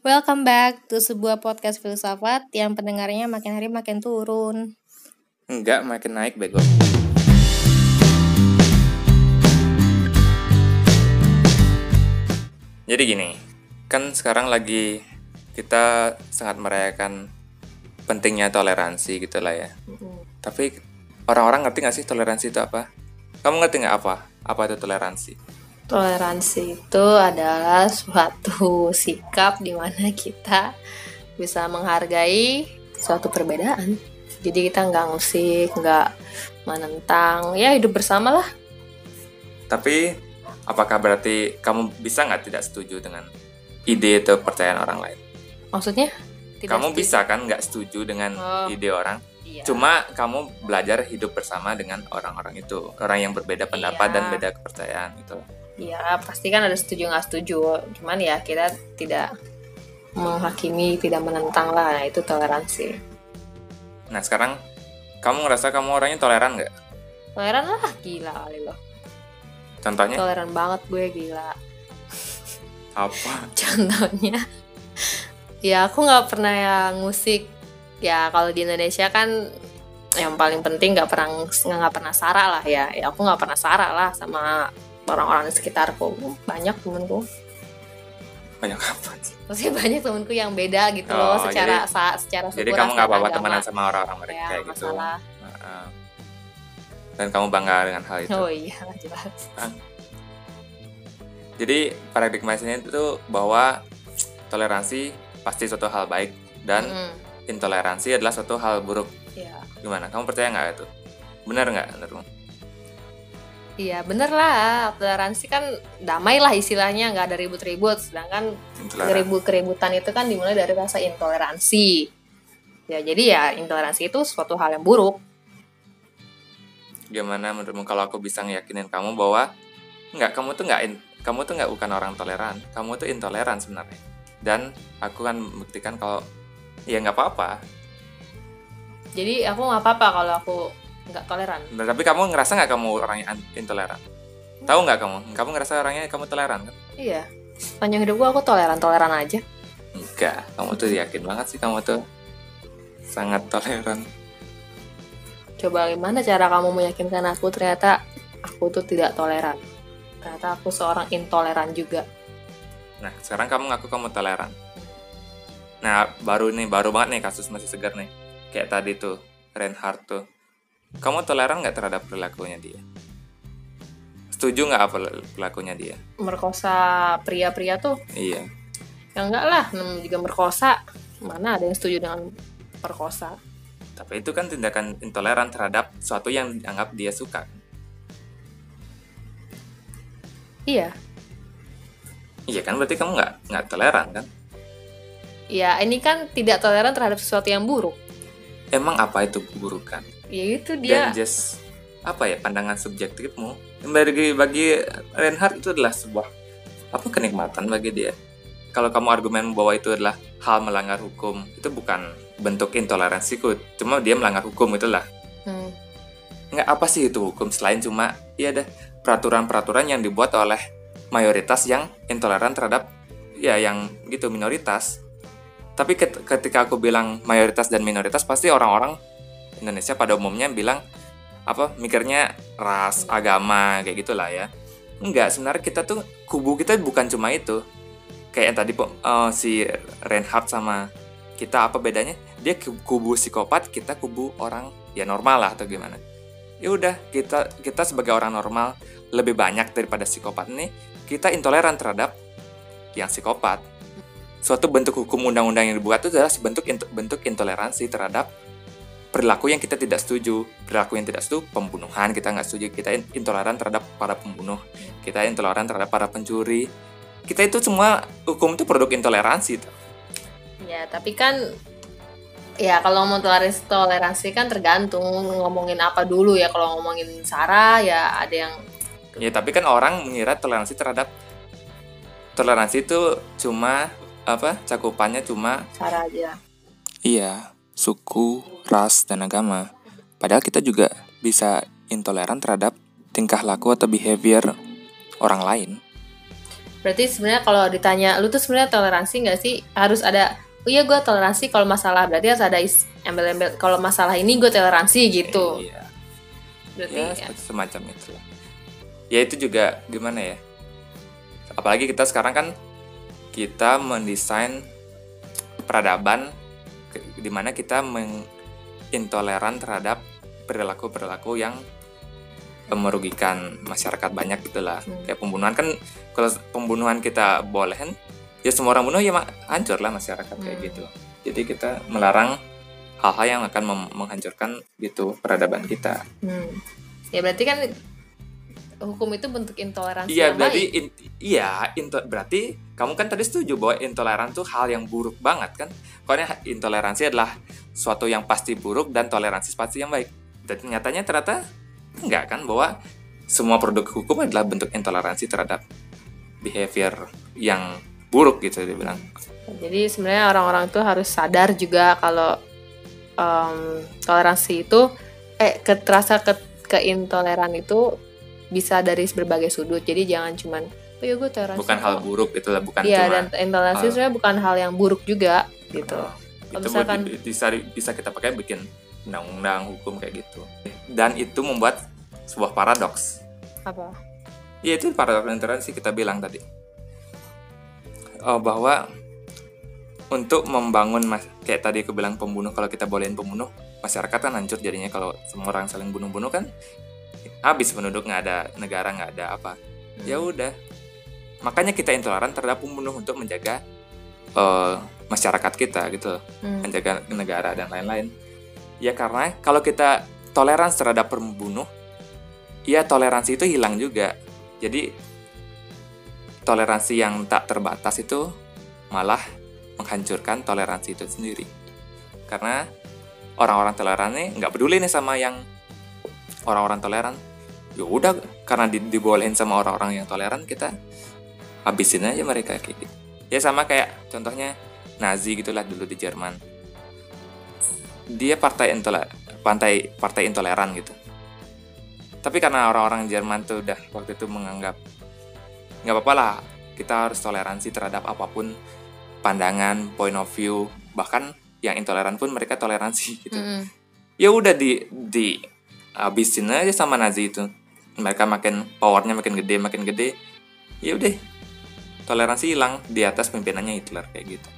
Welcome back to sebuah podcast filsafat yang pendengarnya makin hari makin turun. Enggak, makin naik bego. Jadi gini, kan sekarang lagi kita sangat merayakan pentingnya toleransi gitu lah ya. Tapi orang-orang ngerti gak sih toleransi itu apa? Kamu ngerti nggak apa? Apa itu toleransi? Toleransi itu adalah suatu sikap di mana kita bisa menghargai suatu perbedaan. Jadi kita nggak ngusik, nggak menentang, ya hidup bersama lah. Tapi apakah berarti kamu bisa nggak tidak setuju dengan ide atau percayaan orang lain? Maksudnya? Tidak kamu setuju. bisa kan nggak setuju dengan Oh. ide orang? Iya. Cuma kamu belajar hidup bersama dengan orang-orang itu, orang yang berbeda pendapat Iya. dan beda kepercayaan gitu. Ya pasti kan ada setuju nggak setuju. Cuman ya kita tidak menghakimi, tidak menentang lah. Nah, itu toleransi. Nah sekarang kamu ngerasa kamu orangnya toleran nggak? Toleran lah, gila kali loh. Contohnya Toleran banget gue gila. apa? Contohnya, ya aku nggak pernah yang musik. Ya kalau di Indonesia kan yang paling penting nggak pernah nggak pernah sara lah ya. Ya aku nggak pernah sara lah sama orang-orang di sekitarku. Banyak temenku. Banyak apa? sih? Maksudnya banyak temenku yang beda gitu Oh, loh secara jadi- sa- secara Jadi syukuran, kamu nggak apa-apa temenan sama orang-orang mereka ya, gitu. masalah. Dan kamu bangga dengan hal itu. Oh iya jelas. Jadi paradigmasnya itu bahwa toleransi pasti suatu hal baik dan Mm, intoleransi adalah suatu hal buruk. Iya. Gimana? Kamu percaya nggak itu? Benar nggak menurutmu? Iya bener lah, toleransi kan damai lah istilahnya, nggak ada ribut-ribut. Sedangkan Intoleran. keribu keributan itu kan dimulai dari rasa intoleransi. Ya jadi ya intoleransi itu suatu hal yang buruk. Gimana menurutmu kalau aku bisa ngeyakinin kamu bahwa nggak kamu tuh nggak kamu tuh nggak bukan orang toleran, kamu tuh intoleran sebenarnya. Dan aku kan membuktikan kalau ya nggak apa-apa. Jadi aku nggak apa-apa kalau aku nggak toleran. Nah, tapi kamu ngerasa nggak kamu orangnya an- intoleran? Tahu nggak kamu? Kamu ngerasa orangnya kamu toleran kan? Iya. Panjang hidup gua aku toleran-toleran aja. Enggak, kamu tuh yakin banget sih kamu tuh sangat toleran. Coba gimana cara kamu meyakinkan aku ternyata aku tuh tidak toleran. Ternyata aku seorang intoleran juga. Nah, sekarang kamu ngaku kamu toleran. Nah, baru nih, baru banget nih kasus masih segar nih. Kayak tadi tuh, Reinhardt tuh. Kamu toleran nggak terhadap perilakunya dia? Setuju nggak apa perilakunya dia? Merkosa pria-pria tuh Iya. ya enggak lah, namanya juga merkosa. Mana ada yang setuju dengan perkosa? Tapi itu kan tindakan intoleran terhadap sesuatu yang dianggap dia suka. Iya. Iya kan, berarti kamu nggak nggak toleran kan? Ya, ini kan tidak toleran terhadap sesuatu yang buruk. Emang apa itu keburukan? Ya itu dia. dan just apa ya pandangan subjektifmu bagi bagi Reinhardt itu adalah sebuah apa kenikmatan bagi dia kalau kamu argumen bahwa itu adalah hal melanggar hukum itu bukan bentuk intoleransiku cuma dia melanggar hukum itulah Hmm. nggak apa sih itu hukum selain cuma ya ada peraturan-peraturan yang dibuat oleh mayoritas yang intoleran terhadap ya yang gitu minoritas tapi ket- ketika aku bilang mayoritas dan minoritas pasti orang-orang Indonesia pada umumnya bilang apa mikirnya ras agama kayak gitulah ya. Enggak sebenarnya kita tuh kubu kita bukan cuma itu. Kayak yang tadi eh, si Reinhardt sama kita apa bedanya? Dia ku- kubu psikopat kita kubu orang ya normal lah atau gimana? Ya udah kita kita sebagai orang normal lebih banyak daripada psikopat nih kita intoleran terhadap yang psikopat suatu bentuk hukum undang-undang yang dibuat itu adalah bentuk bentuk intoleransi terhadap perilaku yang kita tidak setuju perilaku yang tidak setuju pembunuhan kita nggak setuju kita in- intoleran terhadap para pembunuh kita intoleran terhadap para pencuri kita itu semua hukum itu produk intoleransi tuh. Ya, tapi kan ya kalau mau toleransi, toleransi kan tergantung ngomongin apa dulu ya. Kalau ngomongin sara ya ada yang ya tapi kan orang mengira toleransi terhadap toleransi itu cuma apa cakupannya cuma sara aja. Iya, suku, ras, dan agama. Padahal kita juga bisa intoleran terhadap tingkah laku atau behavior orang lain. berarti sebenarnya kalau ditanya lu tuh sebenarnya toleransi nggak sih harus ada oh iya gue toleransi kalau masalah berarti harus ada is- embel-embel kalau masalah ini gue toleransi gitu Iya. berarti ya, ya, seperti semacam itu lah. Ya itu juga gimana ya? Apalagi kita sekarang kan kita mendesain peradaban di mana kita mengintoleran terhadap perilaku-perilaku yang merugikan masyarakat banyak gitu lah. Hmm. Kayak pembunuhan kan kalau pembunuhan kita bolehin ya semua orang bunuh ya hancur lah masyarakat kayak Hmm. gitu. Jadi kita melarang hal-hal yang akan menghancurkan gitu peradaban kita. Hmm. ya berarti kan hukum itu bentuk intoleransi Iya berarti in- iya into- berarti kamu kan tadi setuju bahwa intoleran tuh hal yang buruk banget kan? Pokoknya intoleransi adalah suatu yang pasti buruk dan toleransi pasti yang baik. Dan nyatanya ternyata enggak kan bahwa semua produk hukum adalah bentuk intoleransi terhadap behavior yang buruk gitu dia bilang. Jadi sebenarnya orang-orang itu harus sadar juga kalau em, toleransi itu eh terasa ke, keintoleran itu bisa dari berbagai sudut. Jadi jangan cuman oh ya gue toleransi. Bukan hal kok." buruk itu lah bukan Iya cuma dan intoleransi hal- sebenarnya bukan hal yang buruk juga gitu. Oh, itu misalkan- bi- bisa bisa kita pakai bikin undang-undang hukum kayak gitu. Dan itu membuat sebuah paradoks. Apa? Ya itu paradoks intoleransi kita bilang tadi. Oh, bahwa untuk membangun mas kayak tadi aku bilang pembunuh kalau kita bolehin pembunuh masyarakat kan hancur jadinya kalau semua orang saling bunuh-bunuh kan habis penduduk nggak ada negara nggak ada apa ya udah makanya kita intoleran terhadap pembunuh untuk menjaga eh, masyarakat kita gitu Hmm. menjaga negara dan lain-lain. Ya karena kalau kita toleransi terhadap pembunuh, ya toleransi itu hilang juga. Jadi toleransi yang tak terbatas itu malah menghancurkan toleransi itu sendiri. Karena orang-orang toleran nih nggak peduli nih sama yang orang-orang toleran. Ya udah karena di, dibolehin sama orang-orang yang toleran kita habisin aja mereka kayak gitu. Ya sama kayak contohnya Nazi gitulah dulu di Jerman. Dia partai intoler partai partai intoleran gitu. Tapi karena orang-orang Jerman tuh udah waktu itu menganggap nggak apa-apa lah kita harus toleransi terhadap apa pun pandangan, point of view, bahkan yang intoleran pun mereka toleransi gitu. Mm-mm. Ya udah di di habisin aja sama Nazi itu. Mereka makin powernya makin gede, makin gede. Ya udah toleransi hilang di atas pimpinannya Hitler kayak gitu.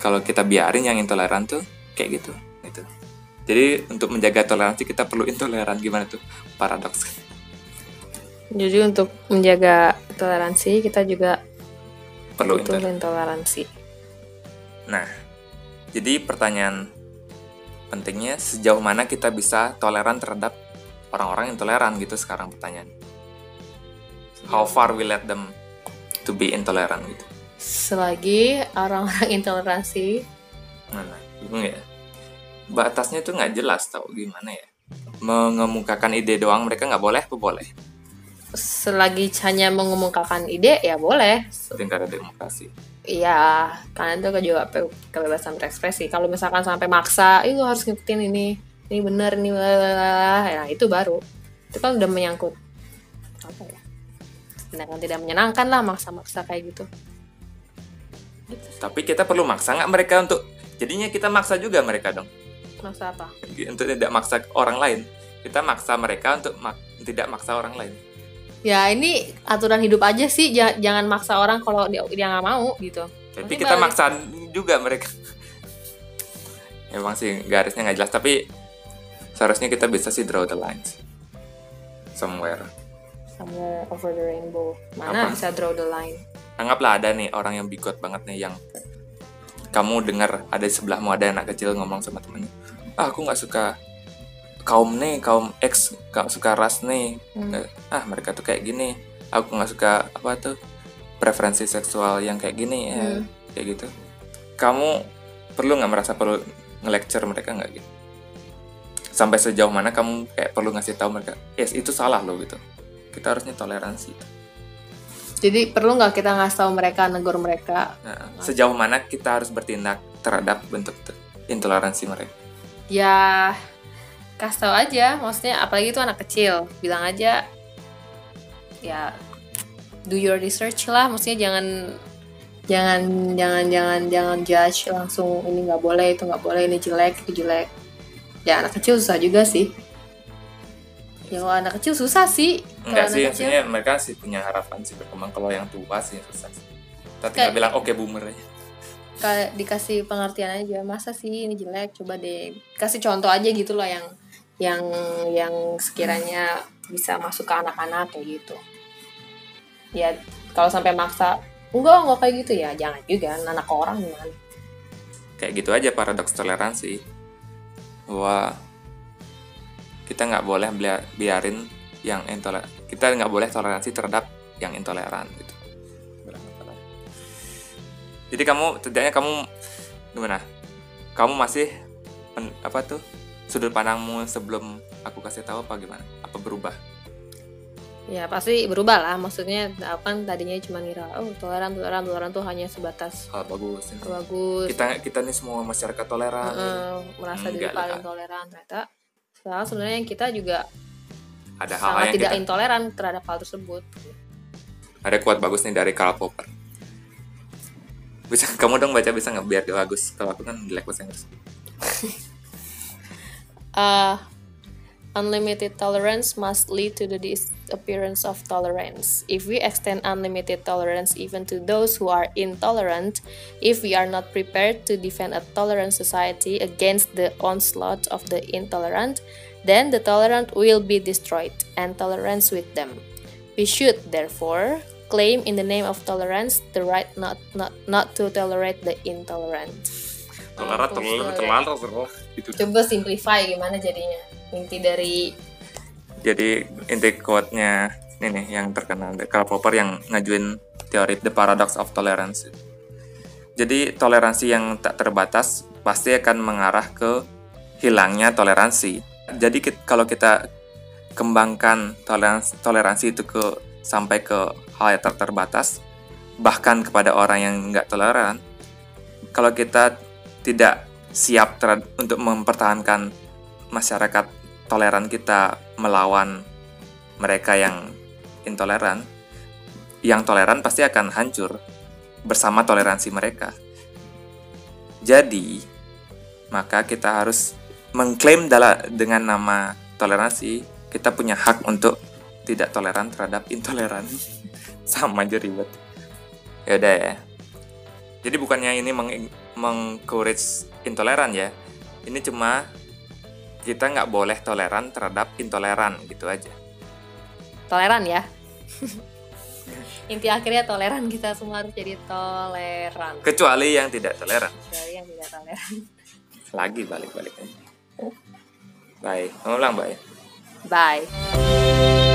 Kalau kita biarin yang intoleran tuh kayak gitu, gitu. Jadi untuk menjaga toleransi kita perlu intoleran gimana tuh paradoks. Jadi untuk menjaga toleransi kita juga Perlu intoleransi. Nah, jadi pertanyaan pentingnya sejauh mana kita bisa toleran terhadap orang-orang intoleran gitu sekarang pertanyaan. How far we let them to be intolerant gitu. Selagi orang-orang intoleransi Nah, bingung ya. Batasnya tuh nggak jelas tau gimana ya. Mengemukakan ide doang mereka nggak boleh apa boleh. selagi hanya mengemukakan ide ya boleh. Tingkat demokrasi. Iya, karena itu juga kebebasan berekspresi. Kalau misalkan sampai maksa, itu harus ngikutin ini, ini benar, ini lalala." ya itu baru. Itu kan udah menyangkut apa ya? Tindakan tidak menyenangkan lah maksa-maksa kayak gitu. Gitu. Tapi kita perlu maksa nggak mereka untuk jadinya kita maksa juga mereka dong Maksa apa? untuk tidak maksa orang lain. Kita maksa mereka untuk mak- tidak maksa orang lain. Ya ini aturan hidup aja sih, ja- jangan maksa orang kalau dia dia nggak mau gitu. Tapi Nanti kita balik. maksa juga mereka. Emang sih garisnya nggak jelas tapi seharusnya kita bisa sih draw the lines somewhere. Somewhere over the rainbow. Mana Apa? bisa draw the line? Anggaplah ada nih orang yang bigot banget nih yang kamu dengar ada di sebelahmu ada anak kecil ngomong sama temennya, ah aku nggak suka kaum nih kaum X nggak suka ras nih Hmm. Eh, ah mereka tuh kayak gini aku nggak suka apa tuh preferensi seksual yang kayak gini ya Hmm. kayak gitu kamu perlu nggak merasa perlu nge-lecture mereka nggak gitu sampai sejauh mana kamu kayak perlu ngasih tahu mereka yes itu salah loh gitu kita harusnya toleransi. Jadi perlu nggak kita ngasih tahu mereka, negor mereka? Nah, sejauh mana kita harus bertindak terhadap bentuk intoleransi mereka? Ya kasih tahu aja, maksudnya apalagi itu anak kecil, bilang aja ya do your research lah. Maksudnya jangan jangan jangan jangan jangan judge langsung ini nggak boleh itu nggak boleh ini jelek itu jelek. Ya anak kecil susah juga sih. Ya kalau anak kecil susah sih enggak sih maksudnya mereka sih punya harapan sih berkembang. Kalau yang tua sih susah sih. Kita tinggal bilang oke boomer aja. Kayak dikasih pengertian aja masa sih ini jelek? Coba deh kasih contoh aja gitu loh yang yang yang sekiranya bisa masuk ke anak-anak kayak gitu. Ya kalau sampai maksa enggak enggak kayak gitu ya. Jangan juga anak orang gimana kayak gitu aja paradoks toleransi. Bahwa kita nggak boleh biarin yang intoleran kita nggak boleh toleransi terhadap yang intoleran gitu. Jadi kamu setidaknya kamu gimana? Kamu masih pen- apa tuh? Sudut pandangmu sebelum aku kasih tahu apa gimana? Apa berubah? Ya pasti berubah lah. Maksudnya aku kan tadinya cuma ngira oh toleran toleran toleran tuh hanya sebatas hal bagus ini. bagus. Kita kita nih semua masyarakat toleran eh, merasa diri paling lah. toleran ternyata. Sekarang sebenarnya kita juga ada hal sangat yang tidak kita intoleran terhadap hal tersebut. Ada quote bagus nih dari Karl Popper. Bisa kamu dong baca bisa nggak? Biar dia bagus. Kalau aku kan jelek bahasa Inggris. Uh, unlimited tolerance must lead to the disappearance of tolerance. If we extend unlimited tolerance even to those who are intolerant, if we are not prepared to defend a tolerant society against the onslaught of the intolerant, then the tolerant will be destroyed and tolerance with them. We should, therefore, claim in the name of tolerance the right not not not to tolerate the intolerant. toleran Aku toleran suka. toleran Coba simplify gimana jadinya inti dari jadi inti quote-nya ini nih yang terkenal Karl Popper yang ngajuin teori the paradox of tolerance. Jadi toleransi yang tak terbatas pasti akan mengarah ke hilangnya toleransi. Jadi kit- kalau kita kembangkan toleransi toleransi itu ke sampai ke hal yang tak terbatas bahkan kepada orang yang nggak toleran kalau kita tidak siap untuk mempertahankan masyarakat toleran kita melawan mereka yang intoleran, yang toleran pasti akan hancur bersama toleransi mereka. Jadi, maka kita harus mengklaim dengan nama toleransi, kita punya hak untuk tidak toleran terhadap intoleran. Sama aja ribet. Ya udah ya. Jadi bukannya ini meng- meng-encourage intoleran ya. Ini cuma kita nggak boleh toleran terhadap intoleran gitu aja. toleran ya. Inti akhirnya toleran kita semua harus jadi toleran. Kecuali yang tidak toleran. Dari yang tidak toleran. Lagi balik-balik aja. Kamu ulang baik. Bye.